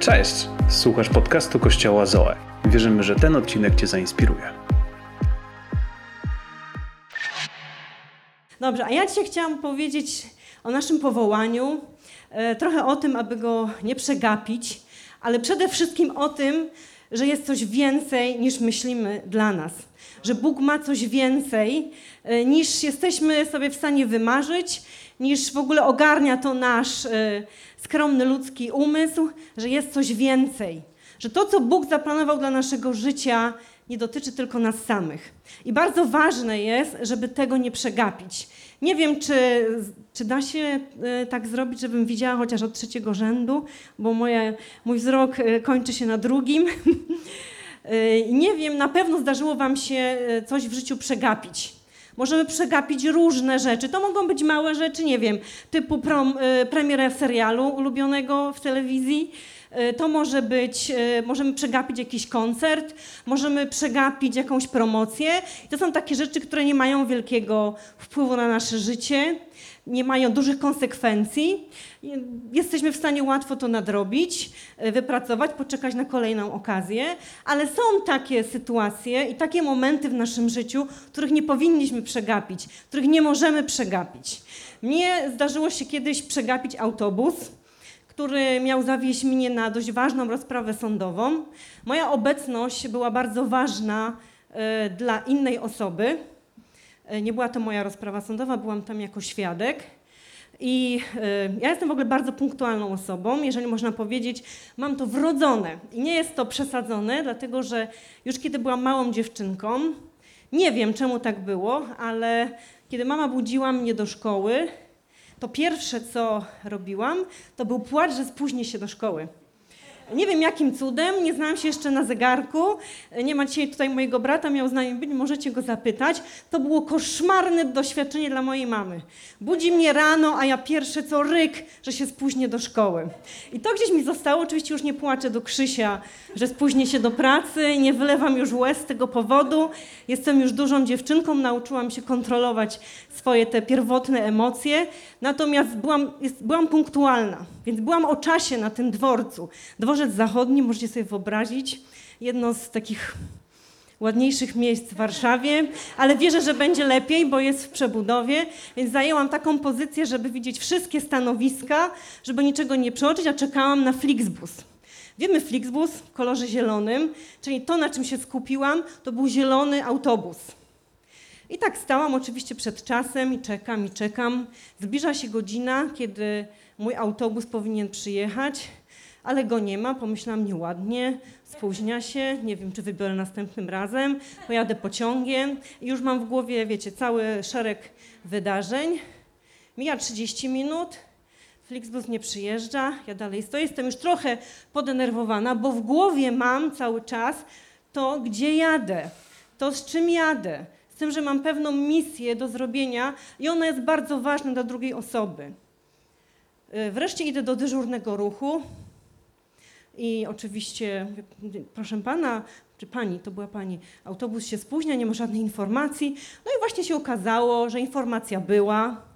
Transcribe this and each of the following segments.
Cześć! Słuchasz podcastu Kościoła Zoe. Wierzymy, że ten odcinek Cię zainspiruje. Dobrze, a ja dzisiaj chciałam powiedzieć o naszym powołaniu, e, trochę o tym, aby go nie przegapić, ale przede wszystkim o tym, że jest coś więcej niż myślimy dla nas. Że Bóg ma coś więcej e, niż jesteśmy sobie w stanie wymarzyć, niż w ogóle ogarnia to nasz e, skromny ludzki umysł, że jest coś więcej. Że to, co Bóg zaplanował dla naszego życia, nie dotyczy tylko nas samych. I bardzo ważne jest, żeby tego nie przegapić. Nie wiem, czy, czy da się e, tak zrobić, żebym widziała chociaż od trzeciego rzędu, bo moje, mój wzrok e, kończy się na drugim. E, nie wiem, na pewno zdarzyło Wam się coś w życiu przegapić. Możemy przegapić różne rzeczy. To mogą być małe rzeczy, nie wiem, typu prom, premierę serialu ulubionego w telewizji. To może być, możemy przegapić jakiś koncert, możemy przegapić jakąś promocję. To są takie rzeczy, które nie mają wielkiego wpływu na nasze życie, nie mają dużych konsekwencji. Jesteśmy w stanie łatwo to nadrobić, wypracować, poczekać na kolejną okazję, ale są takie sytuacje i takie momenty w naszym życiu, których nie powinniśmy przegapić, których nie możemy przegapić. Mnie zdarzyło się kiedyś przegapić autobus który miał zawieźć mnie na dość ważną rozprawę sądową. Moja obecność była bardzo ważna y, dla innej osoby. Y, nie była to moja rozprawa sądowa, byłam tam jako świadek. I y, ja jestem w ogóle bardzo punktualną osobą, jeżeli można powiedzieć, mam to wrodzone. I nie jest to przesadzone, dlatego że już kiedy byłam małą dziewczynką, nie wiem czemu tak było, ale kiedy mama budziła mnie do szkoły, to pierwsze, co robiłam, to był płacz, że spóźnię się do szkoły. Nie wiem jakim cudem, nie znałam się jeszcze na zegarku. Nie ma dzisiaj tutaj mojego brata, miał z nami być, możecie go zapytać. To było koszmarne doświadczenie dla mojej mamy. Budzi mnie rano, a ja pierwsze co ryk, że się spóźnię do szkoły. I to gdzieś mi zostało, oczywiście już nie płaczę do Krzysia, że spóźnię się do pracy, nie wylewam już łez z tego powodu. Jestem już dużą dziewczynką, nauczyłam się kontrolować swoje te pierwotne emocje. Natomiast byłam, jest, byłam punktualna, więc byłam o czasie na tym dworcu. Dworzec Zachodni, możecie sobie wyobrazić, jedno z takich ładniejszych miejsc w Warszawie, ale wierzę, że będzie lepiej, bo jest w przebudowie, więc zajęłam taką pozycję, żeby widzieć wszystkie stanowiska, żeby niczego nie przeoczyć, a czekałam na Flixbus. Wiemy Flixbus w kolorze zielonym, czyli to, na czym się skupiłam, to był zielony autobus. I tak stałam oczywiście przed czasem i czekam, i czekam. Zbliża się godzina, kiedy mój autobus powinien przyjechać, ale go nie ma. Pomyślałam nieładnie, spóźnia się, nie wiem, czy wybiorę następnym razem, pojadę pociągiem i już mam w głowie, wiecie, cały szereg wydarzeń. Mija 30 minut, Flixbus nie przyjeżdża, ja dalej stoję, jestem już trochę podenerwowana, bo w głowie mam cały czas to, gdzie jadę, to z czym jadę, z tym, że mam pewną misję do zrobienia i ona jest bardzo ważna dla drugiej osoby. Wreszcie idę do dyżurnego ruchu i oczywiście, proszę pana, czy pani, to była pani, autobus się spóźnia, nie ma żadnej informacji. No i właśnie się okazało, że informacja była.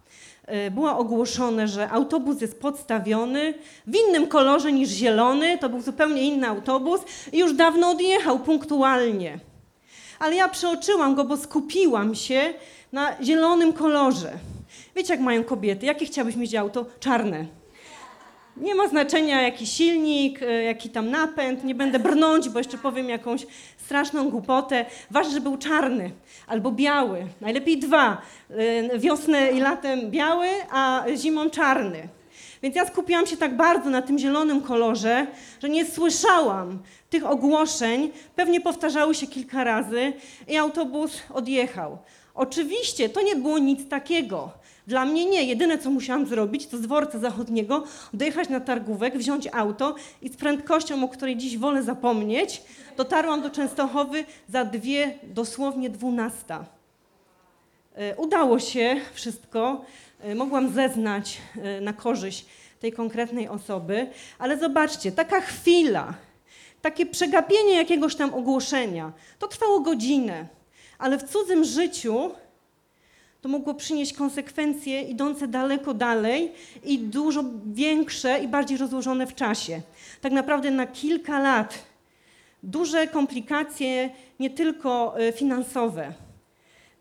Było ogłoszone, że autobus jest podstawiony w innym kolorze niż zielony, to był zupełnie inny autobus i już dawno odjechał punktualnie. Ale ja przeoczyłam go, bo skupiłam się na zielonym kolorze. Wiecie, jak mają kobiety? Jakie chciałybyś mieć auto? Czarne. Nie ma znaczenia jaki silnik, jaki tam napęd, nie będę brnąć, bo jeszcze powiem jakąś straszną głupotę. Ważne, że był czarny albo biały, najlepiej dwa. Wiosnę i latem biały, a zimą czarny. Więc ja skupiłam się tak bardzo na tym zielonym kolorze, że nie słyszałam tych ogłoszeń. Pewnie powtarzały się kilka razy i autobus odjechał. Oczywiście to nie było nic takiego. Dla mnie nie. Jedyne, co musiałam zrobić, to z dworca zachodniego dojechać na targówek, wziąć auto i z prędkością, o której dziś wolę zapomnieć, dotarłam do Częstochowy za dwie, dosłownie dwunasta. Udało się wszystko. Mogłam zeznać na korzyść tej konkretnej osoby, ale zobaczcie, taka chwila, takie przegapienie jakiegoś tam ogłoszenia, to trwało godzinę, ale w cudzym życiu to mogło przynieść konsekwencje idące daleko dalej i dużo większe i bardziej rozłożone w czasie. Tak naprawdę na kilka lat. Duże komplikacje, nie tylko e, finansowe.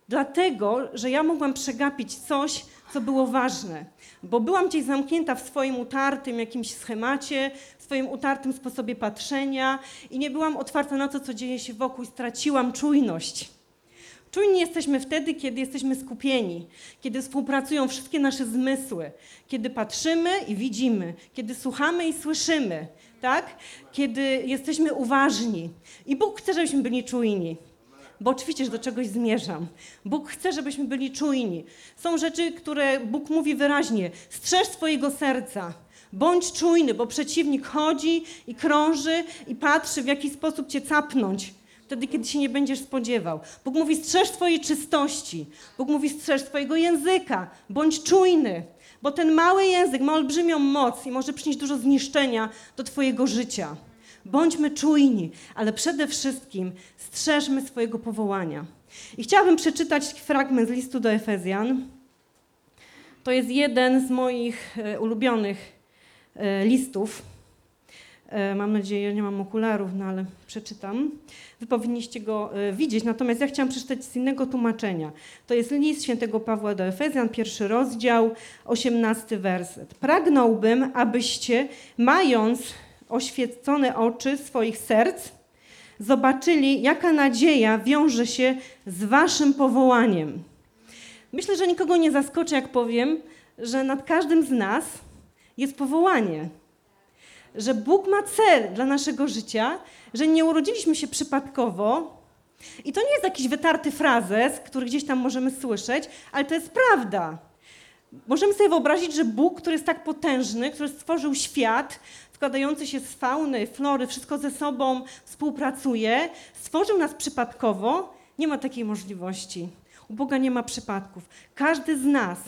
Dlatego, że ja mogłam przegapić coś, co było ważne, bo byłam gdzieś zamknięta w swoim utartym jakimś schemacie, w swoim utartym sposobie patrzenia i nie byłam otwarta na to, co dzieje się wokół straciłam czujność. Czujni jesteśmy wtedy, kiedy jesteśmy skupieni, kiedy współpracują wszystkie nasze zmysły, kiedy patrzymy i widzimy, kiedy słuchamy i słyszymy, tak? Kiedy jesteśmy uważni. I Bóg chce, żebyśmy byli czujni bo oczywiście, że do czegoś zmierzam. Bóg chce, żebyśmy byli czujni. Są rzeczy, które Bóg mówi wyraźnie: strzeż swojego serca. Bądź czujny, bo przeciwnik chodzi i krąży i patrzy, w jaki sposób cię capnąć. Wtedy, kiedy się nie będziesz spodziewał. Bóg mówi: strzeż swojej czystości. Bóg mówi: strzeż swojego języka. Bądź czujny, bo ten mały język ma olbrzymią moc i może przynieść dużo zniszczenia do Twojego życia. Bądźmy czujni, ale przede wszystkim strzeżmy swojego powołania. I chciałabym przeczytać fragment z listu do Efezjan. To jest jeden z moich e, ulubionych e, listów. E, mam nadzieję, nie mam okularów, no ale przeczytam. Wy powinniście go widzieć, natomiast ja chciałam przeczytać z innego tłumaczenia. To jest list świętego Pawła do Efezjan, pierwszy rozdział, osiemnasty werset. Pragnąłbym, abyście, mając oświecone oczy swoich serc, zobaczyli, jaka nadzieja wiąże się z Waszym powołaniem. Myślę, że nikogo nie zaskoczę, jak powiem, że nad każdym z nas jest powołanie. Że Bóg ma cel dla naszego życia, że nie urodziliśmy się przypadkowo. I to nie jest jakiś wytarty frazes, który gdzieś tam możemy słyszeć, ale to jest prawda. Możemy sobie wyobrazić, że Bóg, który jest tak potężny, który stworzył świat, składający się z fauny, flory, wszystko ze sobą współpracuje, stworzył nas przypadkowo, nie ma takiej możliwości. U Boga nie ma przypadków. Każdy z nas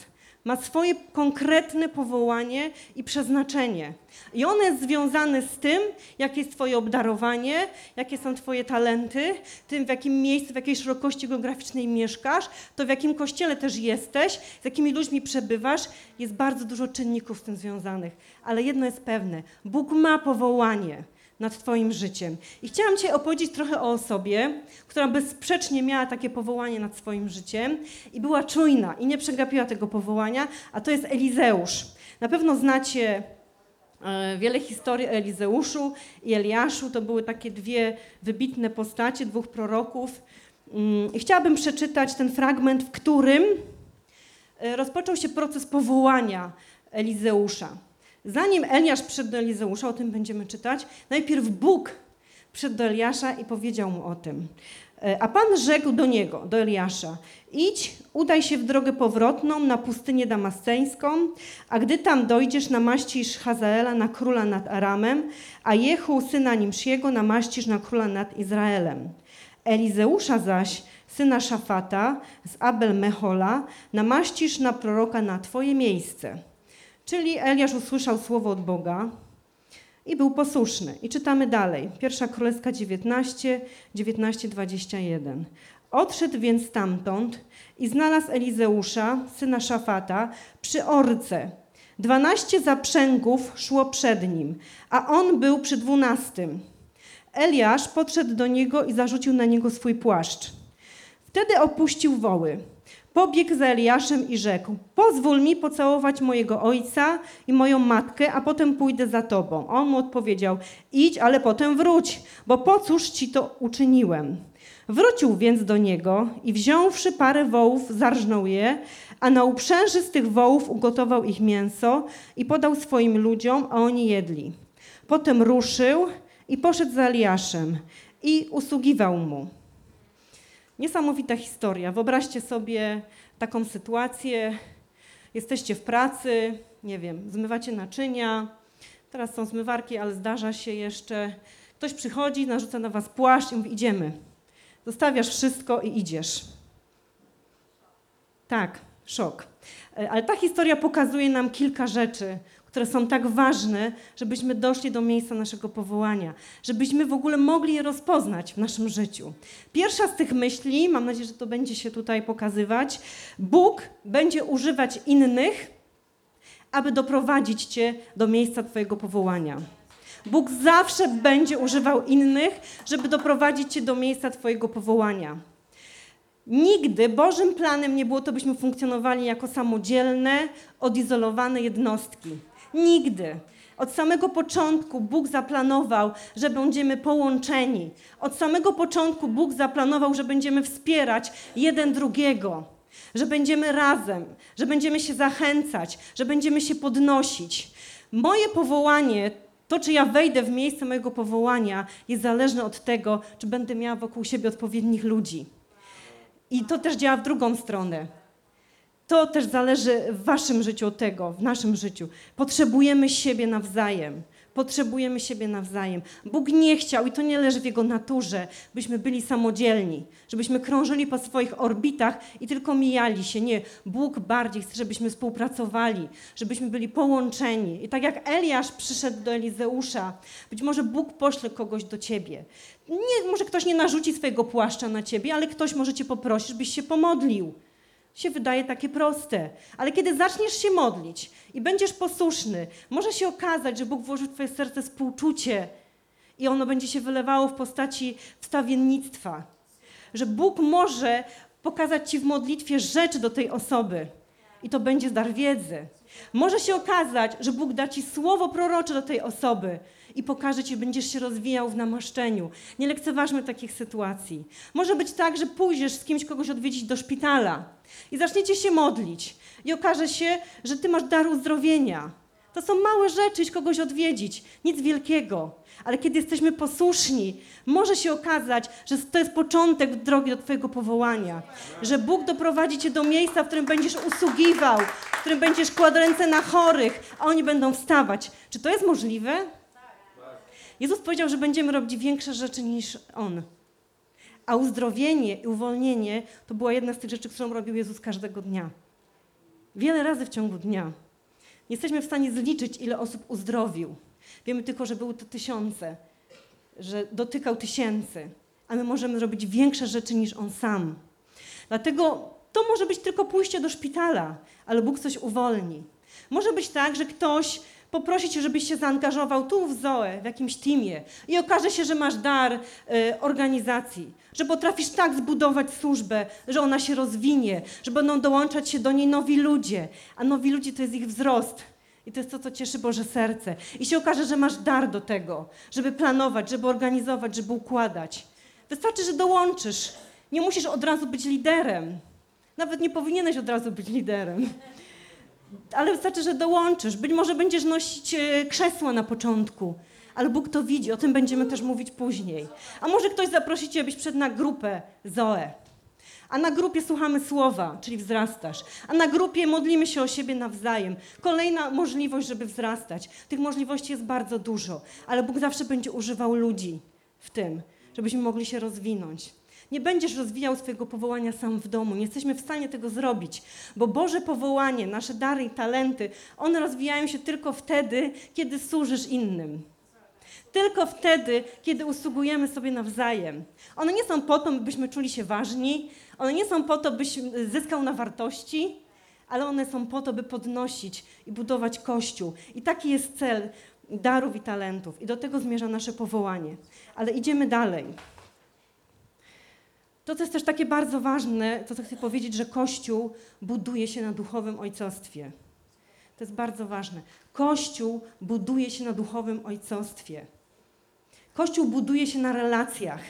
ma swoje konkretne powołanie i przeznaczenie. I ono jest związane z tym, jakie jest Twoje obdarowanie, jakie są Twoje talenty, tym w jakim miejscu, w jakiej szerokości geograficznej mieszkasz, to w jakim kościele też jesteś, z jakimi ludźmi przebywasz. Jest bardzo dużo czynników z tym związanych. Ale jedno jest pewne: Bóg ma powołanie nad Twoim życiem. I chciałam Cię opowiedzieć trochę o osobie, która bezsprzecznie miała takie powołanie nad swoim życiem i była czujna i nie przegapiła tego powołania, a to jest Elizeusz. Na pewno znacie e, wiele historii o Elizeuszu i Eliaszu. To były takie dwie wybitne postacie, dwóch proroków. Mm, I chciałabym przeczytać ten fragment, w którym e, rozpoczął się proces powołania Elizeusza. Zanim Eliasz przyszedł do Elizeusza, o tym będziemy czytać, najpierw Bóg przyszedł do Eliasza i powiedział mu o tym. E, a Pan rzekł do niego, do Eliasza, idź, udaj się w drogę powrotną na pustynię damasceńską, a gdy tam dojdziesz, namaścisz Hazaela na króla nad Aramem, a Jehu, syna Nimsziego, namaścisz na króla nad Izraelem. Elizeusza zaś, syna Szafata z Abel Mehola, namaścisz na proroka na twoje miejsce. Czyli Eliasz usłyszał słowo od Boga i był posłuszny. I czytamy dalej. Pierwsza Królewska 19, 19, 21. Odszedł więc stamtąd i znalazł Elizeusza, syna Szafata, przy orce. Dwanaście zaprzęgów szło przed nim, a on był przy dwunastym. Eliasz podszedł do niego i zarzucił na niego swój płaszcz. Wtedy opuścił woły. Pobiegł za Eliaszem i rzekł: Pozwól mi pocałować mojego ojca i moją matkę, a potem pójdę za tobą. On mu odpowiedział: Idź, ale potem wróć, bo po cóż ci to uczyniłem? Wrócił więc do niego i wziąwszy parę wołów, zarżnął je, a na uprzęży z tych wołów ugotował ich mięso i podał swoim ludziom, a oni jedli. Potem ruszył i poszedł za Eliaszem i usługiwał mu. Niesamowita historia. Wyobraźcie sobie taką sytuację. Jesteście w pracy, nie wiem, zmywacie naczynia. Teraz są zmywarki, ale zdarza się jeszcze. Ktoś przychodzi, narzuca na was płaszcz i mówi: Idziemy. Zostawiasz wszystko i idziesz. Tak, szok. E, ale ta historia pokazuje nam kilka rzeczy, które są tak ważne, żebyśmy doszli do miejsca naszego powołania, żebyśmy w ogóle mogli je rozpoznać w naszym życiu. Pierwsza z tych myśli, mam nadzieję, że to będzie się tutaj pokazywać, Bóg będzie używać innych, aby doprowadzić Cię do miejsca Twojego powołania. Bóg zawsze będzie używał innych, żeby doprowadzić Cię do miejsca Twojego powołania. Nigdy Bożym planem nie było to, byśmy funkcjonowali jako samodzielne, odizolowane jednostki. Nigdy. Od samego początku Bóg zaplanował, że będziemy połączeni. Od samego początku Bóg zaplanował, że będziemy wspierać jeden drugiego, że będziemy razem, że będziemy się zachęcać, że będziemy się podnosić. Moje powołanie, to czy ja wejdę w miejsce mojego powołania, jest zależne od tego, czy będę miała wokół siebie odpowiednich ludzi. I to też działa w drugą stronę. To też zależy w waszym życiu od tego, w naszym życiu. Potrzebujemy siebie nawzajem. Potrzebujemy siebie nawzajem. Bóg nie chciał, i to nie leży w Jego naturze, byśmy byli samodzielni, żebyśmy krążyli po swoich orbitach i tylko mijali się. Nie, Bóg bardziej chce, żebyśmy współpracowali, żebyśmy byli połączeni. I tak jak Eliasz przyszedł do Elizeusza, być może Bóg pośle kogoś do ciebie. Nie, może ktoś nie narzuci swojego płaszcza na ciebie, ale ktoś może cię poprosić, żebyś się pomodlił się wydaje takie proste. Ale kiedy zaczniesz się modlić i będziesz posłuszny, może się okazać, że Bóg włożył w twoje serce współczucie i ono będzie się wylewało w postaci wstawiennictwa. Że Bóg może pokazać ci w modlitwie rzeczy do tej osoby i to będzie dar wiedzy. Może się okazać, że Bóg da ci słowo prorocze do tej osoby i pokaże ci, będziesz się rozwijał w namaszczeniu. Nie lekceważmy takich sytuacji. Może być tak, że pójdziesz z kimś kogoś odwiedzić do szpitala i zaczniecie się modlić i okaże się, że ty masz dar uzdrowienia. To są małe rzeczy, iść kogoś odwiedzić, nic wielkiego. Ale kiedy jesteśmy posłuszni, może się okazać, że to jest początek drogi do Twojego powołania. Że Bóg doprowadzi Cię do miejsca, w którym będziesz usługiwał, w którym będziesz kładł ręce na chorych, a oni będą wstawać. Czy to jest możliwe? Jezus powiedział, że będziemy robić większe rzeczy niż On. A uzdrowienie i uwolnienie to była jedna z tych rzeczy, którą robił Jezus każdego dnia. Wiele razy w ciągu dnia. Nie jesteśmy w stanie zliczyć, ile osób uzdrowił. Wiemy tylko, że były to tysiące, że dotykał tysięcy, a my możemy robić większe rzeczy niż On sam. Dlatego to może być tylko pójście do szpitala, ale Bóg coś uwolni. Może być tak, że ktoś poprosi cię, żebyś się zaangażował tu w Zoe, w jakimś teamie i okaże się, że masz dar y, organizacji, że potrafisz tak zbudować służbę, że ona się rozwinie, że będą dołączać się do niej nowi ludzie, a nowi ludzie to jest ich wzrost. I to jest to, co cieszy Boże serce. I się okaże, że masz dar do tego, żeby planować, żeby organizować, żeby układać. Wystarczy, że dołączysz. Nie musisz od razu być liderem. Nawet nie powinieneś od razu być liderem ale wystarczy, że dołączysz. Być może będziesz nosić e, krzesła na początku, ale Bóg to widzi, o tym będziemy też mówić później. A może ktoś zaprosi cię, byś przed na grupę Zoe. A na grupie słuchamy słowa, czyli wzrastasz. A na grupie modlimy się o siebie nawzajem. Kolejna możliwość, żeby wzrastać. Tych możliwości jest bardzo dużo, ale Bóg zawsze będzie używał ludzi w tym, żebyśmy mogli się rozwinąć. Nie będziesz rozwijał swojego powołania sam w domu. Nie jesteśmy w stanie tego zrobić, bo Boże powołanie, nasze dary i talenty, one rozwijają się tylko wtedy, kiedy służysz innym. Tylko wtedy, kiedy usługujemy sobie nawzajem. One nie są po to, byśmy czuli się ważni, one nie są po to, byś zyskał na wartości, ale one są po to, by podnosić i budować Kościół. I taki jest cel darów i talentów. I do tego zmierza nasze powołanie. Ale idziemy dalej. To, co jest też takie bardzo ważne, to co chcę powiedzieć, że Kościół buduje się na duchowym ojcostwie. To jest bardzo ważne. Kościół buduje się na duchowym ojcostwie. Kościół buduje się na relacjach,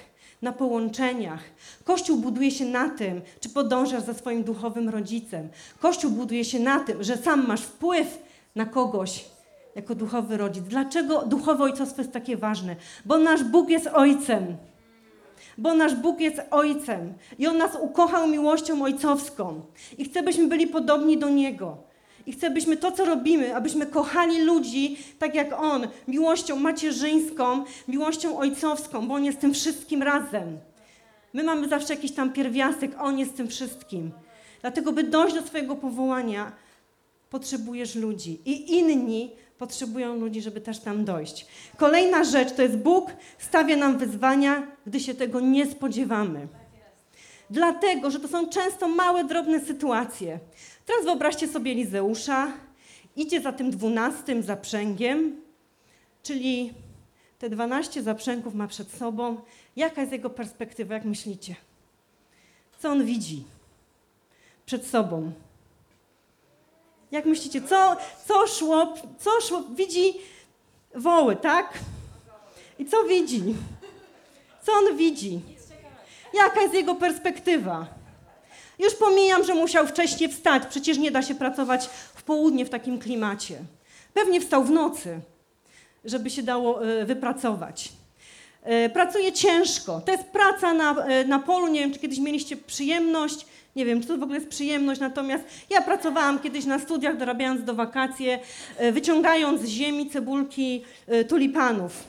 na połączeniach. Kościół buduje się na tym, czy podążasz za swoim duchowym rodzicem. Kościół buduje się na tym, że sam masz wpływ na kogoś jako duchowy rodzic. Dlaczego duchowe ojcostwo jest takie ważne? Bo nasz Bóg jest ojcem bo nasz Bóg jest Ojcem i On nas ukochał miłością ojcowską i chce, byśmy byli podobni do Niego. I chce, byśmy to, co robimy, abyśmy kochali ludzi tak jak On, miłością macierzyńską, miłością ojcowską, bo On jest tym wszystkim razem. My mamy zawsze jakiś tam pierwiastek, On jest tym wszystkim. Dlatego, by dojść do swojego powołania, potrzebujesz ludzi. I inni potrzebują ludzi, żeby też tam dojść. Kolejna rzecz to jest Bóg stawia nam wyzwania, gdy się tego nie spodziewamy. Dlatego, że to są często małe, drobne sytuacje. Teraz wyobraźcie sobie Elizeusza, idzie za tym dwunastym zaprzęgiem, czyli te 12 zaprzęgów ma przed sobą. Jaka jest jego perspektywa, jak myślicie? Co on widzi przed sobą? Jak myślicie, co, co szło, co szło, widzi woły, tak? I co widzi? Co on widzi? Jaka jest jego perspektywa? Już pomijam, że musiał wcześniej wstać, przecież nie da się pracować w południe w takim klimacie. Pewnie wstał w nocy, żeby się dało e, wypracować. E, Pracuje ciężko. To jest praca na, e, na polu. Nie wiem, czy kiedyś mieliście przyjemność. Nie wiem, czy to w ogóle jest przyjemność, natomiast ja pracowałam kiedyś na studiach, dorabiając do wakacje, e, wyciągając z ziemi cebulki tulipanów.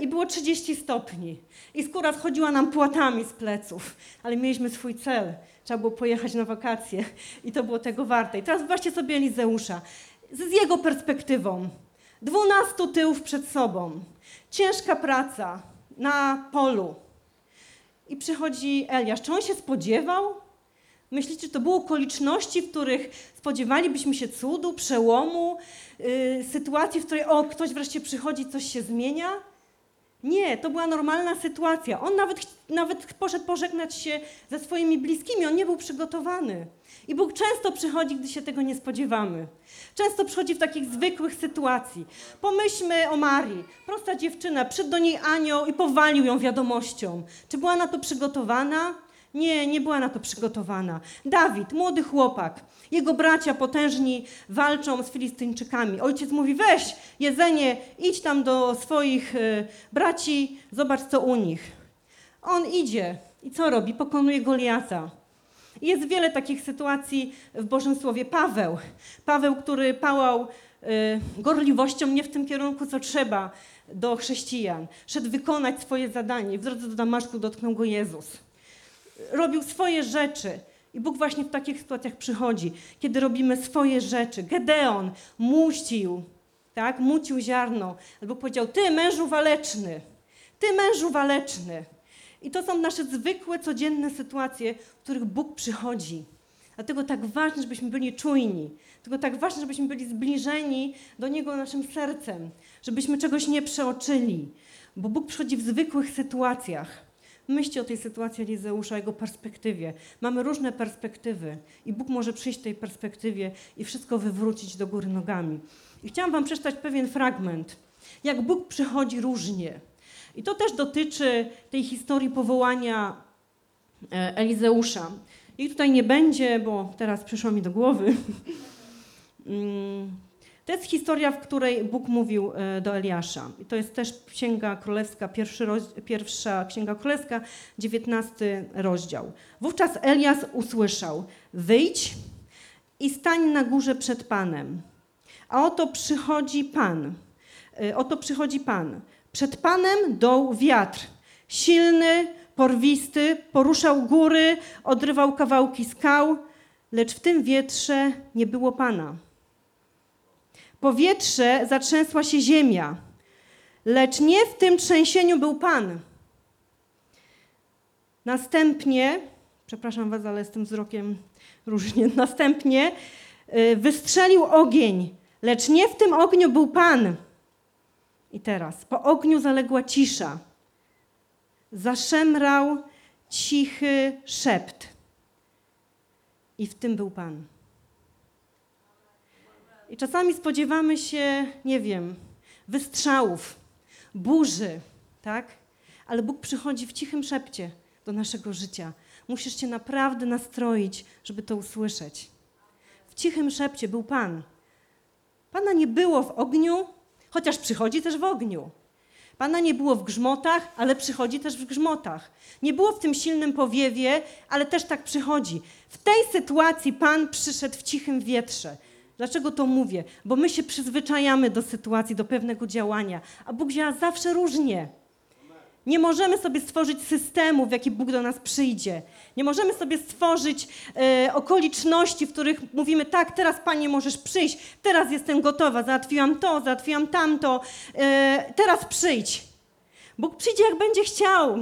I było 30 stopni. I skóra schodziła nam płatami z pleców, ale mieliśmy swój cel. Trzeba było pojechać na wakacje i to było tego warte. I teraz zobaczcie sobie Elizeusza z jego perspektywą. Dwunastu tyłów przed sobą, ciężka praca na polu. I przychodzi Eliasz. Czy on się spodziewał? Myślicie, to były okoliczności, w których spodziewalibyśmy się cudu, przełomu, yy, sytuacji, w której o, ktoś wreszcie przychodzi, coś się zmienia? Nie, to była normalna sytuacja. On nawet, nawet poszedł pożegnać się ze swoimi bliskimi, on nie był przygotowany. I Bóg często przychodzi, gdy się tego nie spodziewamy. Często przychodzi w takich zwykłych sytuacji. Pomyślmy o Marii. Prosta dziewczyna, przyszedł do niej anioł i powalił ją wiadomością. Czy była na to przygotowana? Nie, nie była na to przygotowana. Dawid, młody chłopak, jego bracia potężni walczą z Filistyńczykami. Ojciec mówi: weź jedzenie, idź tam do swoich y, braci, zobacz co u nich. On idzie i co robi? Pokonuje Goliata. Jest wiele takich sytuacji w Bożym Słowie. Paweł, Paweł, który pałał y, gorliwością nie w tym kierunku, co trzeba do chrześcijan. Szedł wykonać swoje zadanie. W drodze do Damaszku dotknął go Jezus robił swoje rzeczy. I Bóg właśnie w takich sytuacjach przychodzi, kiedy robimy swoje rzeczy. Gedeon mucił, tak, mucił ziarno. Ale Bóg powiedział, ty mężu waleczny, ty mężu waleczny. I to są nasze zwykłe, codzienne sytuacje, w których Bóg przychodzi. Dlatego tak ważne, żebyśmy byli czujni. Dlatego tak ważne, żebyśmy byli zbliżeni do Niego naszym sercem. Żebyśmy czegoś nie przeoczyli. Bo Bóg przychodzi w zwykłych sytuacjach. Myślcie o tej sytuacji Elizeusza, jego perspektywie. Mamy różne perspektywy i Bóg może przyjść w tej perspektywie i wszystko wywrócić do góry nogami. I chciałam wam przeczytać pewien fragment, jak Bóg przychodzi różnie. I to też dotyczy tej historii powołania e, Elizeusza. I tutaj nie będzie, bo teraz przyszło mi do głowy. To jest historia, w której Bóg mówił e, do Eliasza. I to jest też Księga Królewska, pierwsza Księga Królewska, dziewiętnasty rozdział. Wówczas Elias usłyszał: Wyjdź i stań na górze przed Panem. A oto przychodzi Pan. E, Oto przychodzi Pan. Przed Panem doł wiatr. Silny, porwisty, poruszał góry, odrywał kawałki skał, lecz w tym wietrze nie było Pana. Powietrze zatrzęsła się ziemia, lecz nie w tym trzęsieniu był Pan. Następnie, przepraszam Was, ale z tym wzrokiem różnie, następnie y, wystrzelił ogień, lecz nie w tym ogniu był Pan. I teraz, po ogniu zaległa cisza. Zaszemrał cichy szept. I w tym był Pan. I czasami spodziewamy się, nie wiem, wystrzałów, burzy, tak? Ale Bóg przychodzi w cichym szepcie do naszego życia. Musisz się naprawdę nastroić, żeby to usłyszeć. W cichym szepcie był Pan. Pana nie było w ogniu, chociaż przychodzi też w ogniu. Pana nie było w grzmotach, ale przychodzi też w grzmotach. Nie było w tym silnym powiewie, ale też tak przychodzi. W tej sytuacji Pan przyszedł w cichym wietrze. Dlaczego to mówię? Bo my się przyzwyczajamy do sytuacji, do pewnego działania, a Bóg działa zawsze różnie. Nie możemy sobie stworzyć systemu, w jaki Bóg do nas przyjdzie. Nie możemy sobie stworzyć e, okoliczności, w których mówimy, tak, teraz Panie możesz przyjść, teraz jestem gotowa, załatwiłam to, załatwiłam tamto, e, teraz przyjdź. Bóg przyjdzie, jak będzie chciał,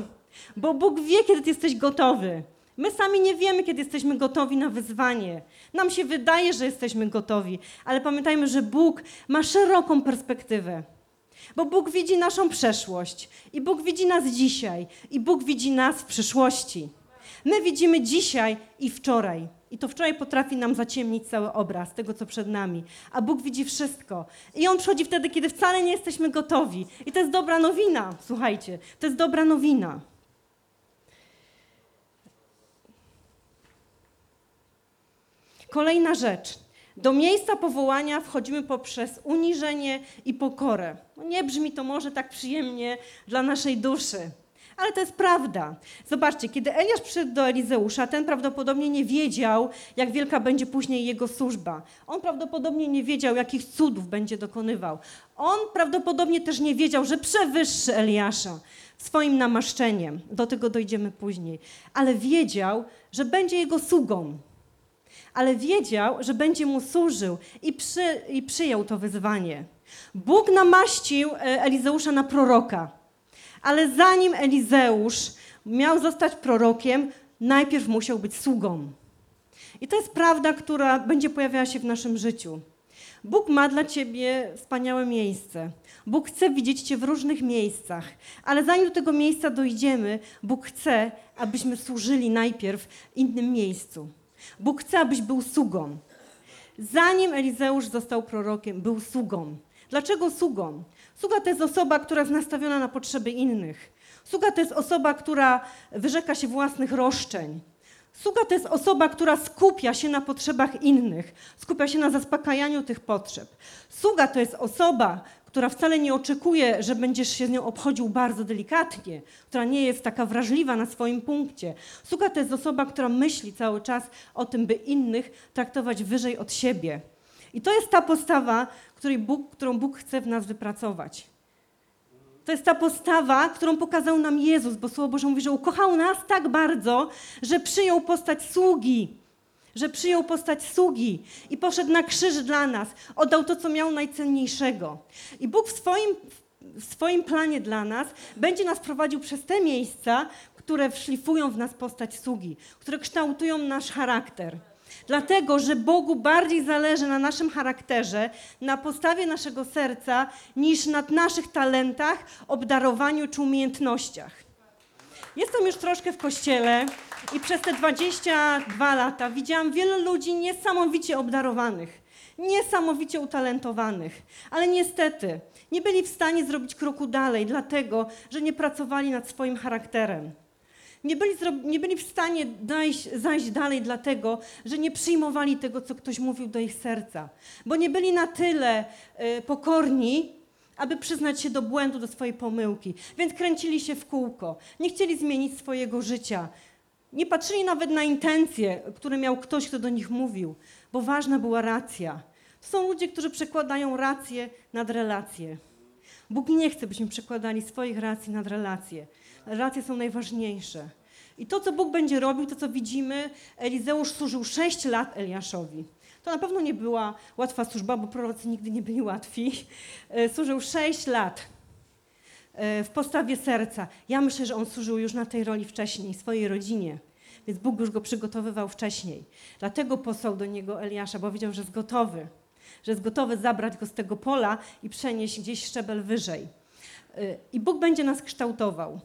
bo Bóg wie, kiedy jesteś gotowy. My sami nie wiemy, kiedy jesteśmy gotowi na wyzwanie. Nam się wydaje, że jesteśmy gotowi, ale pamiętajmy, że Bóg ma szeroką perspektywę. Bo Bóg widzi naszą przeszłość i Bóg widzi nas dzisiaj i Bóg widzi nas w przyszłości. My widzimy dzisiaj i wczoraj. I to wczoraj potrafi nam zaciemnić cały obraz tego, co przed nami. A Bóg widzi wszystko. I On przychodzi wtedy, kiedy wcale nie jesteśmy gotowi. I to jest dobra nowina, słuchajcie. To jest dobra nowina. Kolejna rzecz. Do miejsca powołania wchodzimy poprzez uniżenie i pokorę. No nie brzmi to może tak przyjemnie dla naszej duszy, ale to jest prawda. Zobaczcie, kiedy Eliasz przyszedł do Elizeusza, ten prawdopodobnie nie wiedział, jak wielka będzie później jego służba. On prawdopodobnie nie wiedział, jakich cudów będzie dokonywał. On prawdopodobnie też nie wiedział, że przewyższy Eliasza swoim namaszczeniem. Do tego dojdziemy później. Ale wiedział, że będzie jego sługą ale wiedział, że będzie mu służył i, przy, i przyjął to wyzwanie. Bóg namaścił e, Elizeusza na proroka, ale zanim Elizeusz miał zostać prorokiem, najpierw musiał być sługą. I to jest prawda, która będzie pojawiała się w naszym życiu. Bóg ma dla ciebie wspaniałe miejsce. Bóg chce widzieć cię w różnych miejscach, ale zanim do tego miejsca dojdziemy, Bóg chce, abyśmy służyli najpierw innym miejscu. Bóg chce, abyś był sługą. Zanim Elizeusz został prorokiem, był sługą. Dlaczego sługą? Sługa to jest osoba, która jest nastawiona na potrzeby innych. Sługa to jest osoba, która wyrzeka się własnych roszczeń. Sługa to jest osoba, która skupia się na potrzebach innych, skupia się na zaspokajaniu tych potrzeb. Sługa to jest osoba, która wcale nie oczekuje, że będziesz się z nią obchodził bardzo delikatnie, która nie jest taka wrażliwa na swoim punkcie. Sługa to jest osoba, która myśli cały czas o tym, by innych traktować wyżej od siebie. I to jest ta postawa, której Bóg, którą Bóg chce w nas wypracować. To jest ta postawa, którą pokazał nam Jezus, bo Słowo Boże mówi, że ukochał nas tak bardzo, że przyjął postać sługi że przyjął postać sługi i poszedł na krzyż dla nas, oddał to, co miał najcenniejszego. I Bóg w swoim, w swoim planie dla nas będzie nas prowadził przez te miejsca, które szlifują w nas postać sługi, które kształtują nasz charakter. Dlatego, że Bogu bardziej zależy na naszym charakterze, na postawie naszego serca, niż na naszych talentach, obdarowaniu czy umiejętnościach. Jestem już troszkę w kościele i przez te 22 lata widziałam wiele ludzi niesamowicie obdarowanych, niesamowicie utalentowanych, ale niestety nie byli w stanie zrobić kroku dalej, dlatego że nie pracowali nad swoim charakterem. Nie byli, nie byli w stanie dojść, zajść dalej, dlatego że nie przyjmowali tego, co ktoś mówił do ich serca, bo nie byli na tyle y, pokorni, aby przyznać się do błędu, do swojej pomyłki. Więc kręcili się w kółko, nie chcieli zmienić swojego życia. Nie patrzyli nawet na intencje, które miał ktoś, kto do nich mówił, bo ważna była racja. To są ludzie, którzy przekładają rację nad relacje. Bóg nie chce, byśmy przekładali swoich racji nad relacje. Racje są najważniejsze. I to, co Bóg będzie robił, to, co widzimy, Elizeusz służył sześć lat Eliaszowi. To na pewno nie była łatwa służba, bo prorocy nigdy nie byli łatwi. E, służył sześć lat e, w postawie serca. Ja myślę, że on służył już na tej roli wcześniej, swojej rodzinie. Więc Bóg już go przygotowywał wcześniej. Dlatego posłał do niego Eliasza, bo wiedział, że jest gotowy. Że jest gotowy zabrać go z tego pola i przenieść gdzieś szczebel wyżej. E, I Bóg będzie nas kształtował.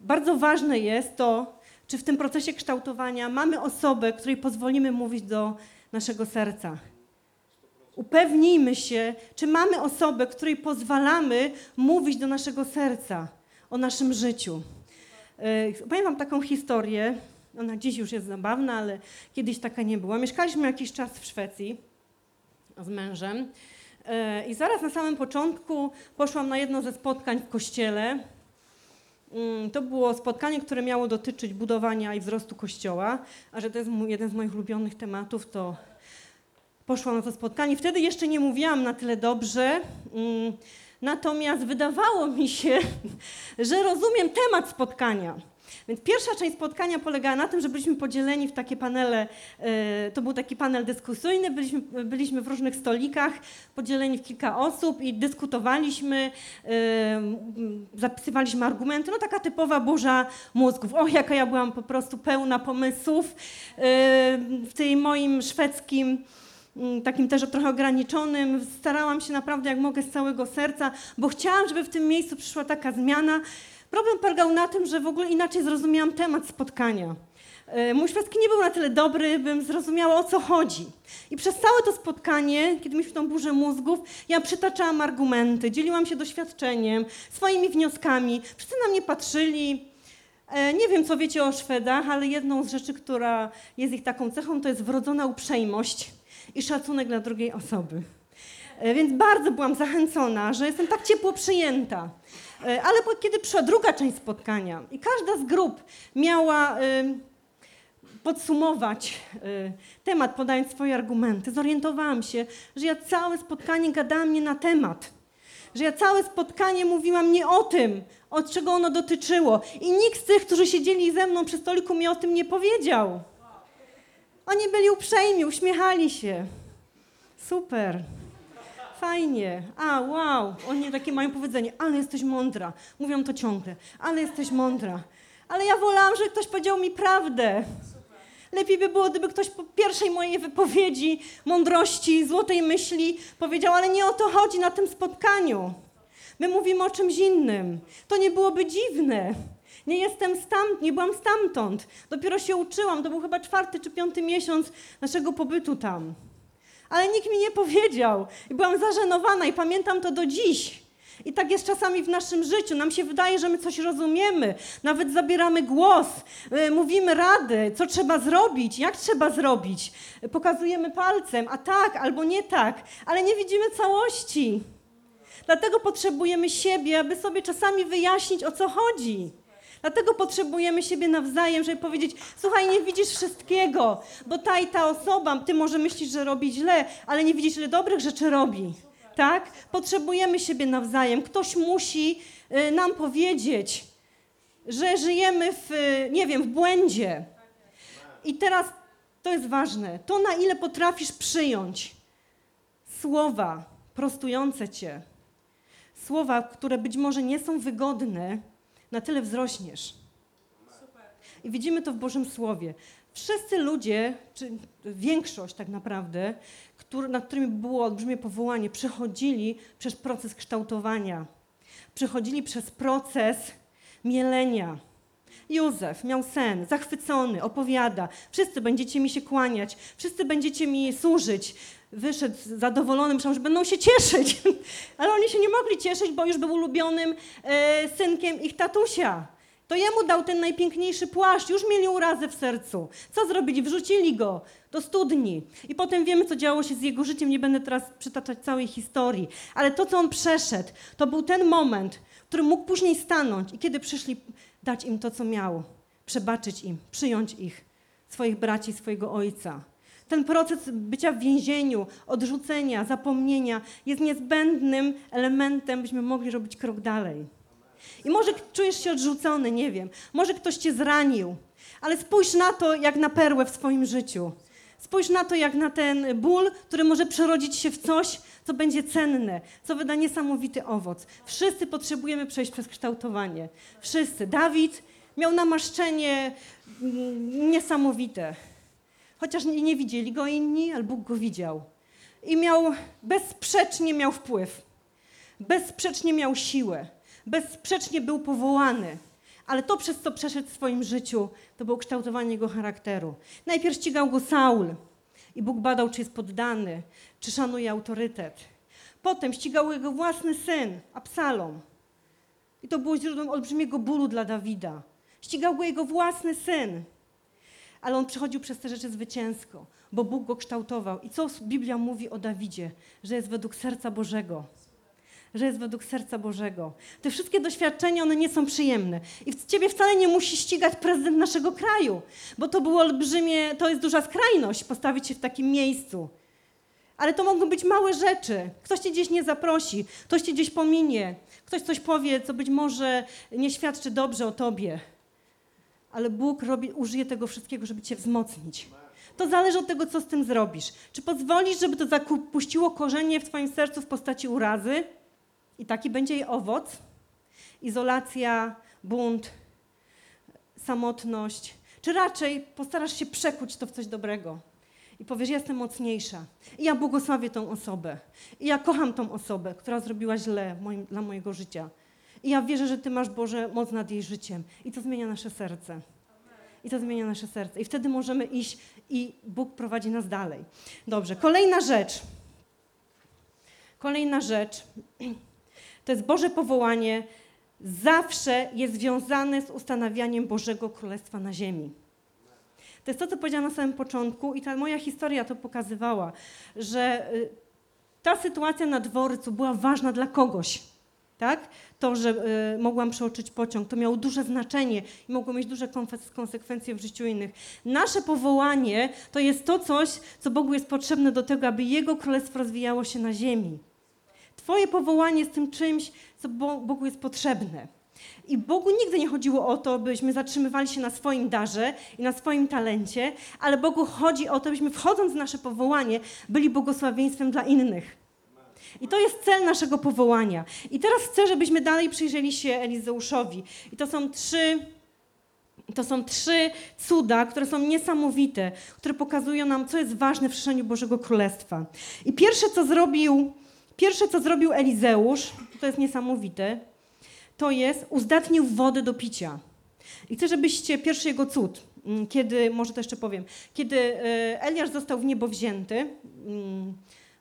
Bardzo ważne jest to, czy w tym procesie kształtowania mamy osobę, której pozwolimy mówić do naszego serca. Upewnijmy się, czy mamy osobę, której pozwalamy mówić do naszego serca o naszym życiu. E, powiem Wam taką historię. Ona dziś już jest zabawna, ale kiedyś taka nie była. Mieszkaliśmy jakiś czas w Szwecji z mężem. E, I zaraz na samym początku poszłam na jedno ze spotkań w kościele. Mm, to było spotkanie, które miało dotyczyć budowania i wzrostu kościoła, a że to jest jeden z moich ulubionych tematów, to poszłam na to spotkanie. Wtedy jeszcze nie mówiłam na tyle dobrze. Mm, natomiast wydawało mi się, że rozumiem temat spotkania. Więc pierwsza część spotkania polegała na tym, że byliśmy podzieleni w takie panele, e, to był taki panel dyskusyjny, byliśmy, byliśmy w różnych stolikach, podzieleni w kilka osób i dyskutowaliśmy, e, zapisywaliśmy argumenty, no taka typowa burza mózgów. O, jaka ja byłam po prostu pełna pomysłów e, w tej moim szwedzkim mm, takim też trochę ograniczonym. Starałam się naprawdę jak mogę z całego serca, bo chciałam, żeby w tym miejscu przyszła taka zmiana. Problem polegał na tym, że w ogóle inaczej zrozumiałam temat spotkania. E, Mój szwedzki nie był na tyle dobry, bym zrozumiała o co chodzi. I przez całe to spotkanie, kiedy mieliśmy tą burzę mózgów, ja przytaczałam argumenty, dzieliłam się doświadczeniem, swoimi wnioskami. Wszyscy na mnie patrzyli. E, Nie wiem, co wiecie o Szwedach, ale jedną z rzeczy, która jest ich taką cechą, to jest wrodzona uprzejmość i szacunek dla drugiej osoby. E, Więc bardzo byłam zachęcona, że jestem tak ciepło przyjęta. E, Ale kiedy przyszła druga część spotkania i każda z grup miała em, podsumować e, temat, podając swoje argumenty, zorientowałam się, że ja całe spotkanie gadałam nie na temat. Że ja całe spotkanie mówiłam nie o tym, od czego ono dotyczyło. I nikt z tych, którzy siedzieli ze mną przy stoliku, mi o tym nie powiedział. Oni byli uprzejmi, uśmiechali się. Super. Fajnie. A, wow. Oni takie mają powiedzenie, ale jesteś mądra. Mówią to ciągle, ale jesteś mądra. Ale ja wolałam, żeby ktoś powiedział mi prawdę. Lepiej by było, gdyby ktoś po pierwszej mojej wypowiedzi, mądrości, złotej myśli powiedział, ale nie o to chodzi na tym spotkaniu. My mówimy o czymś innym. To nie byłoby dziwne. Nie jestem stamtąd, nie byłam stamtąd. Dopiero się uczyłam. To był chyba czwarty czy piąty miesiąc naszego pobytu tam. Ale nikt mi nie powiedział. I byłam zażenowana i pamiętam to do dziś. I tak jest czasami w naszym życiu. Nam się wydaje, że my coś rozumiemy, nawet zabieramy głos, y, mówimy rady, co trzeba zrobić, jak trzeba zrobić. Pokazujemy palcem, a tak albo nie tak, ale nie widzimy całości. Dlatego potrzebujemy siebie, aby sobie czasami wyjaśnić, o co chodzi. Dlatego potrzebujemy siebie nawzajem, żeby powiedzieć: Słuchaj, nie widzisz wszystkiego, bo ta i ta osoba, ty może myślisz, że robi źle, ale nie widzisz, ile dobrych rzeczy robi. Tak? Potrzebujemy siebie nawzajem. Ktoś musi y, nam powiedzieć, że żyjemy w, y, nie wiem, w błędzie. I teraz to jest ważne. To, na ile potrafisz przyjąć słowa prostujące cię, słowa, które być może nie są wygodne, na tyle wzrośniesz. I widzimy to w Bożym Słowie. Wszyscy ludzie, czy większość tak naprawdę, który, nad którymi było olbrzymie powołanie, przechodzili przez proces kształtowania. Przechodzili przez proces mielenia. Józef miał sen, zachwycony, opowiada. Wszyscy będziecie mi się kłaniać, wszyscy będziecie mi służyć. Wyszedł zadowolony, myślał, że będą się cieszyć. Ale oni się nie mogli cieszyć, bo już był ulubionym e, synkiem ich tatusia. To jemu dał ten najpiękniejszy płaszcz, już mieli urazę w sercu. Co zrobili? Wrzucili go do studni. I potem wiemy, co działo się z jego życiem. Nie będę teraz przytaczać całej historii. Ale to, co on przeszedł, to był ten moment, w którym mógł później stanąć i kiedy przyszli dać im to, co miał, przebaczyć im, przyjąć ich, swoich braci, swojego ojca. Ten proces bycia w więzieniu, odrzucenia, zapomnienia jest niezbędnym elementem, byśmy mogli robić krok dalej. I może czujesz się odrzucony, nie wiem. Może ktoś cię zranił, ale spójrz na to jak na perłę w swoim życiu. Spójrz na to jak na ten ból, który może przerodzić się w coś, co będzie cenne, co wyda niesamowity owoc. Wszyscy potrzebujemy przejść przez kształtowanie. Wszyscy. Dawid miał namaszczenie mm, niesamowite. Chociaż nie, nie widzieli go inni, ale Bóg go widział. I miał, bezsprzecznie miał wpływ. Bezsprzecznie miał siłę. Bezsprzecznie był powołany. Ale to, przez co przeszedł w swoim życiu, to było kształtowanie jego charakteru. Najpierw ścigał go Saul i Bóg badał, czy jest poddany, czy szanuje autorytet. Potem ścigał jego własny syn, Absalom. I to było źródłem olbrzymiego bólu dla Dawida. Ścigał go jego własny syn. Ale on przechodził przez te rzeczy zwycięsko, bo Bóg go kształtował. I co Biblia mówi o Dawidzie? Że jest według serca Bożego że jest według serca Bożego. Te wszystkie doświadczenia, one nie są przyjemne. I ciebie wcale nie musi ścigać prezydent naszego kraju, bo to było olbrzymie, to jest duża skrajność postawić się w takim miejscu. Ale to mogą być małe rzeczy. Ktoś cię gdzieś nie zaprosi, ktoś cię gdzieś pominie, ktoś coś powie, co być może nie świadczy dobrze o tobie. Ale Bóg robi, użyje tego wszystkiego, żeby cię wzmocnić. To zależy od tego, co z tym zrobisz. Czy pozwolisz, żeby to zapuściło korzenie w twoim sercu w postaci urazy? I taki będzie jej owoc? Izolacja, bunt, samotność. Czy raczej postarasz się przekuć to w coś dobrego? I powiesz, jestem mocniejsza. I ja błogosławię tą osobę. I ja kocham tą osobę, która zrobiła źle moim, dla mojego życia. I ja wierzę, że Ty masz, Boże, moc nad jej życiem. I to zmienia nasze serce. I to zmienia nasze serce. I wtedy możemy iść i Bóg prowadzi nas dalej. Dobrze, kolejna rzecz. Kolejna rzecz. To jest Boże powołanie. Zawsze jest związane z ustanawianiem Bożego Królestwa na ziemi. To jest to, co powiedziałam na samym początku i ta moja historia to pokazywała, że y, ta sytuacja na dworcu była ważna dla kogoś. Tak? To, że y, mogłam przeoczyć pociąg, to miało duże znaczenie i mogło mieć duże konse- konsekwencje w życiu innych. Nasze powołanie to jest to coś, co Bogu jest potrzebne do tego, aby Jego królestwo rozwijało się na ziemi. Twoje powołanie jest tym czymś, co Bo- Bogu jest potrzebne. I Bogu nigdy nie chodziło o to, byśmy zatrzymywali się na swoim darze i na swoim talencie, ale Bogu chodzi o to, byśmy wchodząc w nasze powołanie, byli błogosławieństwem dla innych. I to jest cel naszego powołania. I teraz chcę, żebyśmy dalej przyjrzeli się Elizeuszowi. I to są trzy, to są trzy cuda, które są niesamowite, które pokazują nam, co jest ważne w szerzeniu Bożego Królestwa. I pierwsze, co zrobił, pierwsze, co zrobił Elizeusz, to jest niesamowite, to jest uzdatnił wodę do picia. I chcę, żebyście, pierwszy jego cud, mm, kiedy, może to jeszcze powiem, kiedy e, Eliasz został w niebo wzięty, mm,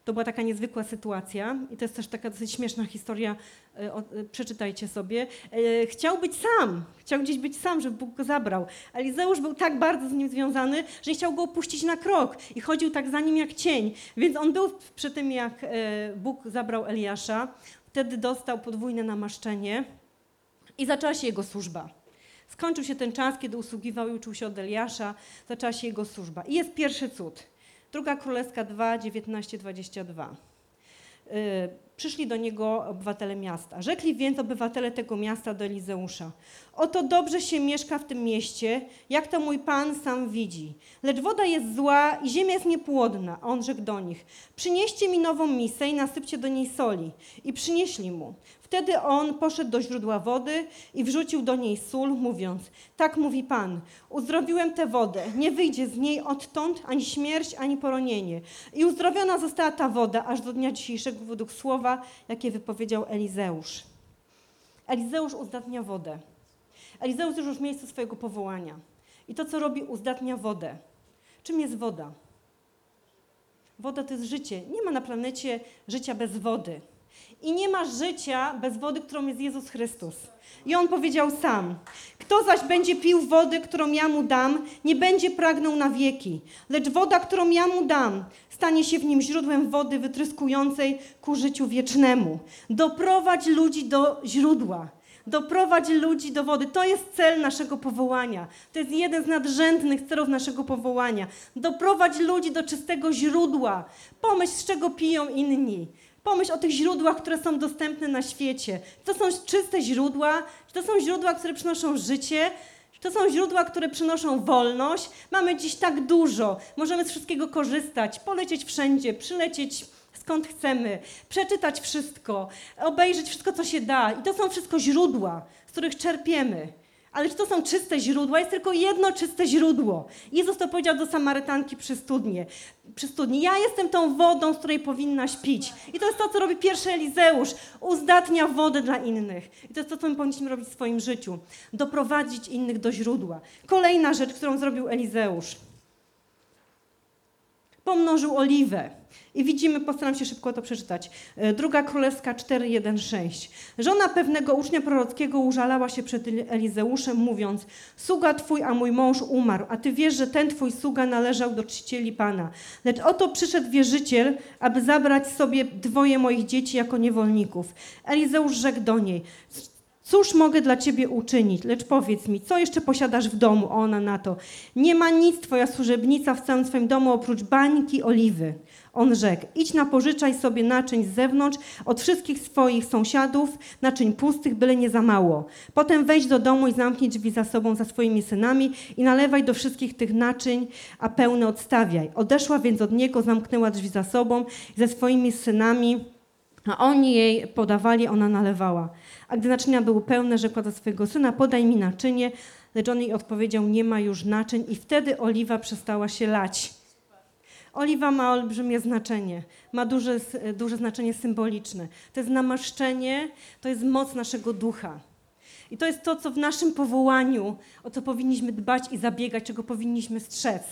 to była taka niezwykła sytuacja i to jest też taka dosyć śmieszna historia, e, e, przeczytajcie sobie. E, Chciał być sam, chciał gdzieś być sam, żeby Bóg go zabrał. Elizeusz był tak bardzo z nim związany, że nie chciał go opuścić na krok i chodził tak za nim jak cień. Więc on był przy tym, jak Bóg zabrał Eliasza. Wtedy dostał podwójne namaszczenie i zaczęła się jego służba. Skończył się ten czas, kiedy usługiwał i uczył się od Eliasza, zaczęła się jego służba. I jest pierwszy cud. Druga Królewska 2, 19, 22. Yy, przyszli do niego obywatele miasta. Rzekli więc obywatele tego miasta do Elizeusza. Oto dobrze się mieszka w tym mieście, jak to mój pan sam widzi. Lecz woda jest zła i ziemia jest niepłodna. A on rzekł do nich, przynieście mi nową misę i nasypcie do niej soli. I przynieśli mu. Wtedy on poszedł do źródła wody i wrzucił do niej sól, mówiąc: Tak mówi Pan, uzdrowiłem tę wodę, nie wyjdzie z niej odtąd ani śmierć, ani poronienie. I uzdrowiona została ta woda aż do dnia dzisiejszego według słowa, jakie wypowiedział Elizeusz. Elizeusz uzdatnia wodę. Elizeusz już w miejscu swojego powołania. I to, co robi, uzdatnia wodę. Czym jest woda? Woda to jest życie. Nie ma na planecie życia bez wody. I nie ma życia bez wody, którą jest Jezus Chrystus. I on powiedział sam: Kto zaś będzie pił wody, którą ja mu dam, nie będzie pragnął na wieki, lecz woda, którą ja mu dam, stanie się w nim źródłem wody wytryskującej ku życiu wiecznemu. Doprowadź ludzi do źródła. Doprowadź ludzi do wody. To jest cel naszego powołania. To jest jeden z nadrzędnych celów naszego powołania. Doprowadź ludzi do czystego źródła. Pomyśl, z czego piją inni. Pomyśl o tych źródłach, które są dostępne na świecie. To są czyste źródła? To są źródła, które przynoszą życie? To są źródła, które przynoszą wolność? Mamy dziś tak dużo. Możemy z wszystkiego korzystać, polecieć wszędzie, przylecieć skąd chcemy, przeczytać wszystko, obejrzeć wszystko, co się da. I to są wszystko źródła, z których czerpiemy. Ale czy to są czyste źródła? Jest tylko jedno czyste źródło. Jezus to powiedział do Samarytanki przy studnie. Przy studni. Ja jestem tą wodą, z której powinnaś pić. I to jest to, co robi pierwszy Elizeusz. Uzdatnia wodę dla innych. I to jest to, co my powinniśmy robić w swoim życiu. Doprowadzić innych do źródła. Kolejna rzecz, którą zrobił Elizeusz. Pomnożył oliwę. I widzimy, postaram się szybko to przeczytać. E, Druga Królewska 4.1.6. Żona pewnego ucznia prorockiego użalała się przed Elizeuszem, mówiąc: Sługa twój, a mój mąż umarł, a ty wiesz, że ten twój sługa należał do czcicieli Pana. Lecz oto przyszedł wierzyciel, aby zabrać sobie dwoje moich dzieci jako niewolników. Elizeusz rzekł do niej: Cóż mogę dla ciebie uczynić? Lecz powiedz mi, co jeszcze posiadasz w domu? Ona na to. Nie ma nic twoja służebnica w całym swoim domu oprócz bańki oliwy. On rzekł: Idź napożyczaj sobie naczyń z zewnątrz od wszystkich swoich sąsiadów, naczyń pustych, byle nie za mało. Potem wejdź do domu i zamknij drzwi za sobą, za swoimi synami i nalewaj do wszystkich tych naczyń, a pełne odstawiaj. Odeszła więc od niego, zamknęła drzwi za sobą ze swoimi synami, a oni jej podawali, ona nalewała. A gdy naczynia były pełne, rzekła do swojego syna: Podaj mi naczynie. Lecz on jej odpowiedział: Nie ma już naczyń, i wtedy oliwa przestała się lać. Oliwa ma olbrzymie znaczenie, ma duże, duże znaczenie symboliczne. To jest namaszczenie, to jest moc naszego ducha. I to jest to, co w naszym powołaniu, o co powinniśmy dbać i zabiegać, czego powinniśmy strzec.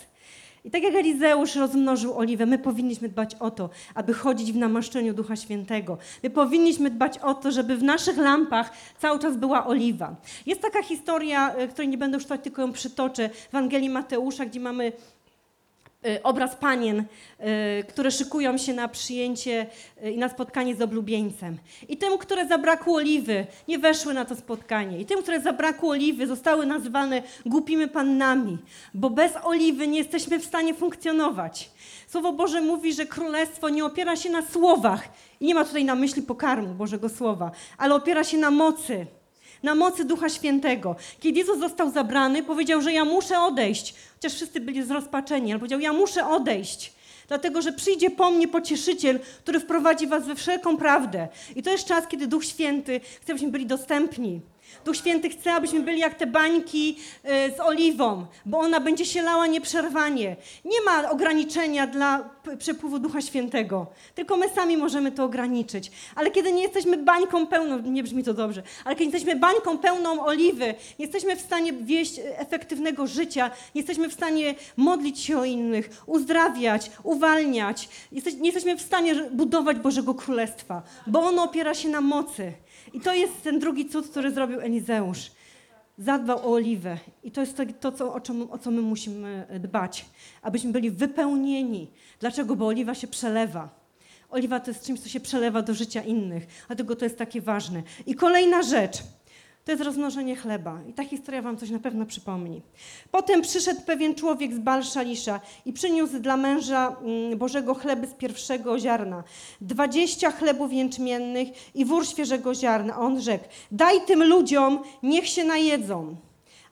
I tak jak Elizeusz rozmnożył oliwę, my powinniśmy dbać o to, aby chodzić w namaszczeniu Ducha Świętego. My powinniśmy dbać o to, żeby w naszych lampach cały czas była oliwa. Jest taka historia, y, której nie będę już czytać, tylko ją przytoczę, w Ewangelii Mateusza, gdzie mamy obraz panien, y, które szykują się na przyjęcie y, i na spotkanie z oblubieńcem. I tym, które zabrakło oliwy, nie weszły na to spotkanie. I tym, które zabrakło oliwy, zostały nazywane głupimi pannami, bo bez oliwy nie jesteśmy w stanie funkcjonować. Słowo Boże mówi, że królestwo nie opiera się na słowach. I nie ma tutaj na myśli pokarmu Bożego Słowa, ale opiera się na mocy na mocy Ducha Świętego. Kiedy Jezus został zabrany, powiedział, że ja muszę odejść. Chociaż wszyscy byli zrozpaczeni, ale powiedział, ja muszę odejść. Dlatego, że przyjdzie po mnie pocieszyciel, który wprowadzi was we wszelką prawdę. I to jest czas, kiedy Duch Święty chce, abyśmy byli dostępni. Duch Święty chce, abyśmy byli jak te bańki y, z oliwą, bo ona będzie się lała nieprzerwanie. Nie ma ograniczenia dla przepływu Ducha Świętego, tylko my sami możemy to ograniczyć. Ale kiedy nie jesteśmy bańką pełną, nie brzmi to dobrze, ale kiedy jesteśmy bańką pełną oliwy, nie jesteśmy w stanie wieść e, efektywnego życia, nie jesteśmy w stanie modlić się o innych, uzdrawiać, uwalniać, nie jesteśmy w stanie budować Bożego Królestwa, bo ono opiera się na mocy. I to jest ten drugi cud, który zrobił Elizeusz. Zadbał o oliwę. I to jest to, to co, o, czym, o co my musimy dbać. Abyśmy byli wypełnieni. Dlaczego? Bo oliwa się przelewa. Oliwa to jest czymś, co się przelewa do życia innych. Dlatego to jest takie ważne. I kolejna rzecz. To jest rozmnożenie chleba. I ta historia wam coś na pewno przypomni. Potem przyszedł pewien człowiek z Balszalisza i przyniósł dla męża mm, Bożego chleby z pierwszego ziarna. Dwadzieścia chlebów jęczmiennych i wór świeżego ziarna. On rzekł, daj tym ludziom, niech się najedzą.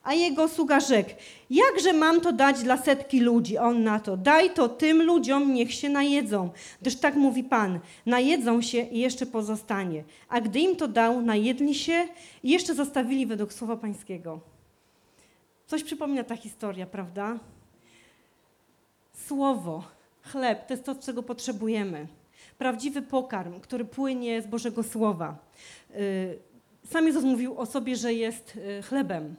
A jego sługa rzekł, jakże mam to dać dla setki ludzi? On na to, daj to tym ludziom, niech się najedzą. Gdyż tak mówi Pan, najedzą się i jeszcze pozostanie. A gdy im to dał, najedli się i jeszcze zostawili według słowa Pańskiego. Coś przypomina ta historia, prawda? Słowo, chleb, to jest to, czego potrzebujemy. Prawdziwy pokarm, który płynie z Bożego Słowa. Y, Sam Jezus mówił o sobie, że jest y, chlebem,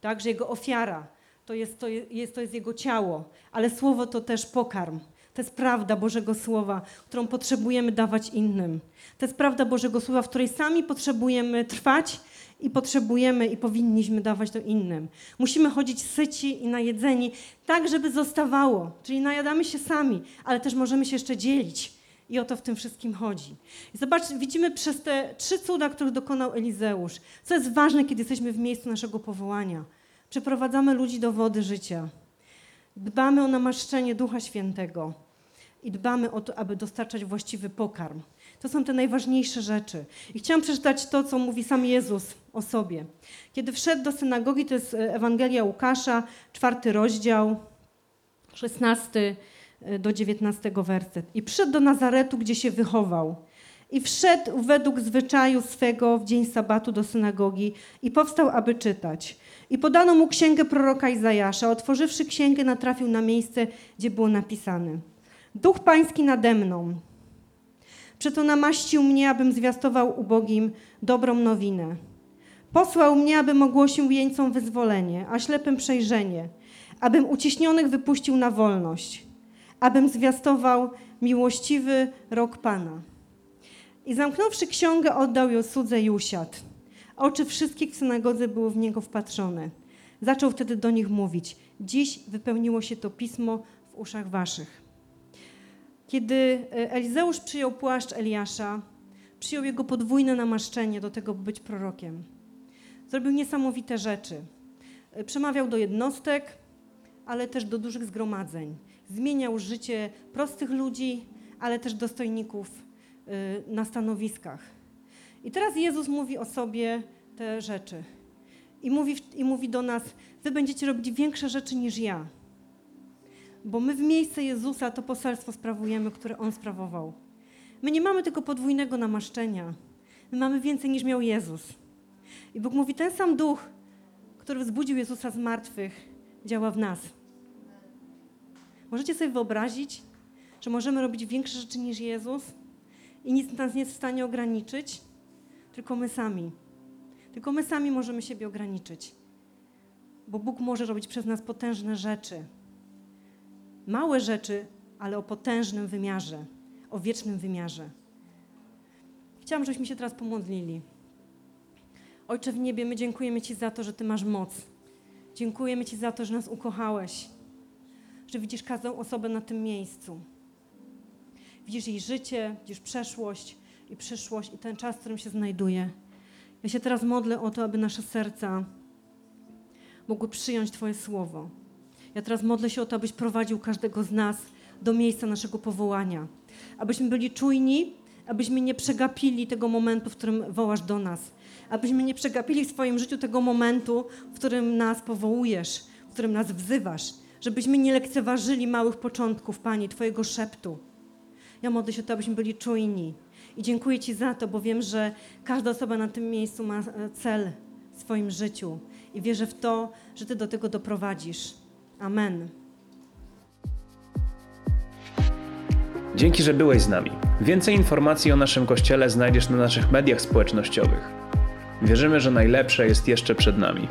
tak? że jego ofiara to jest, to, jest, to jest jego ciało, ale Słowo to też pokarm. To jest prawda Bożego Słowa, którą potrzebujemy dawać innym. To jest prawda Bożego Słowa, w której sami potrzebujemy trwać i potrzebujemy i powinniśmy dawać to innym. Musimy chodzić syci i najedzeni, tak żeby zostawało. Czyli najadamy się sami, ale też możemy się jeszcze dzielić. I o to w tym wszystkim chodzi. Zobacz, widzimy przez te trzy cuda, których dokonał Elizeusz, co jest ważne, kiedy jesteśmy w miejscu naszego powołania. Przeprowadzamy ludzi do wody życia. Dbamy o namaszczenie Ducha Świętego i dbamy o to, aby dostarczać właściwy pokarm. To są te najważniejsze rzeczy. I chciałam przeczytać to, co mówi sam Jezus o sobie. Kiedy wszedł do synagogi, to jest e, Ewangelia Łukasza, czwarty rozdział, 16 do 19 werset. I przyszedł do Nazaretu, gdzie się wychował. I wszedł według zwyczaju swego w dzień sabatu do synagogi i powstał, aby czytać. I podano mu księgę proroka Izajasza. Otworzywszy księgę, natrafił na miejsce, gdzie było napisane. Duch Pański nade mną. Przeto namaścił mnie, abym zwiastował ubogim dobrą nowinę. Posłał mnie, abym ogłosił jeńcom wyzwolenie, a ślepym przejrzenie, abym uciśnionych wypuścił na wolność, abym zwiastował miłościwy rok Pana. I zamknąwszy księgę, oddał ją cudze i usiadł. Oczy wszystkich w synagodze były w niego wpatrzone. Zaczął wtedy do nich mówić: Dziś wypełniło się to pismo w uszach waszych. Kiedy e, Elizeusz przyjął płaszcz Eliasza, przyjął jego podwójne namaszczenie do tego, by być prorokiem. Zrobił niesamowite rzeczy. Y, Przemawiał do jednostek, ale też do dużych zgromadzeń. Zmieniał życie prostych ludzi, ale też dostojników y, na stanowiskach. I teraz Jezus mówi o sobie te rzeczy. I mówi, I mówi do nas: Wy będziecie robić większe rzeczy niż ja. Bo my w miejsce Jezusa to poselstwo sprawujemy, które On sprawował. My nie mamy tylko podwójnego namaszczenia. My mamy więcej niż miał Jezus. I Bóg mówi: Ten sam duch, który wzbudził Jezusa z martwych, działa w nas. Możecie sobie wyobrazić, że możemy robić większe rzeczy niż Jezus i nic nas nie jest w stanie ograniczyć, tylko my sami. Tylko my sami możemy siebie ograniczyć. Bo Bóg może robić przez nas potężne rzeczy. Małe rzeczy, ale o potężnym wymiarze, o wiecznym wymiarze. Chciałam, żebyśmy się teraz pomodlili. Ojcze w niebie, my dziękujemy Ci za to, że Ty masz moc. Dziękujemy Ci za to, że nas ukochałeś, że widzisz każdą osobę na tym miejscu. Widzisz jej życie, widzisz przeszłość i przyszłość i ten czas, w którym się znajduje. Ja się teraz modlę o to, aby nasze serca mogły przyjąć Twoje słowo. Ja teraz modlę się o to, abyś prowadził każdego z nas do miejsca naszego powołania. Abyśmy byli czujni, abyśmy nie przegapili tego momentu, w którym wołasz do nas. Abyśmy nie przegapili w swoim życiu tego momentu, w którym nas powołujesz, w którym nas wzywasz. Żebyśmy nie lekceważyli małych początków, Panie, Twojego szeptu. Ja modlę się o to, abyśmy byli czujni. I dziękuję Ci za to, bo wiem, że każda osoba na tym miejscu ma e, cel w swoim życiu. I wierzę w to, że Ty do tego doprowadzisz. Amen. Dzięki, że byłeś z nami. Więcej informacji o naszym kościele znajdziesz na naszych mediach społecznościowych. Wierzymy, że najlepsze jest jeszcze przed nami.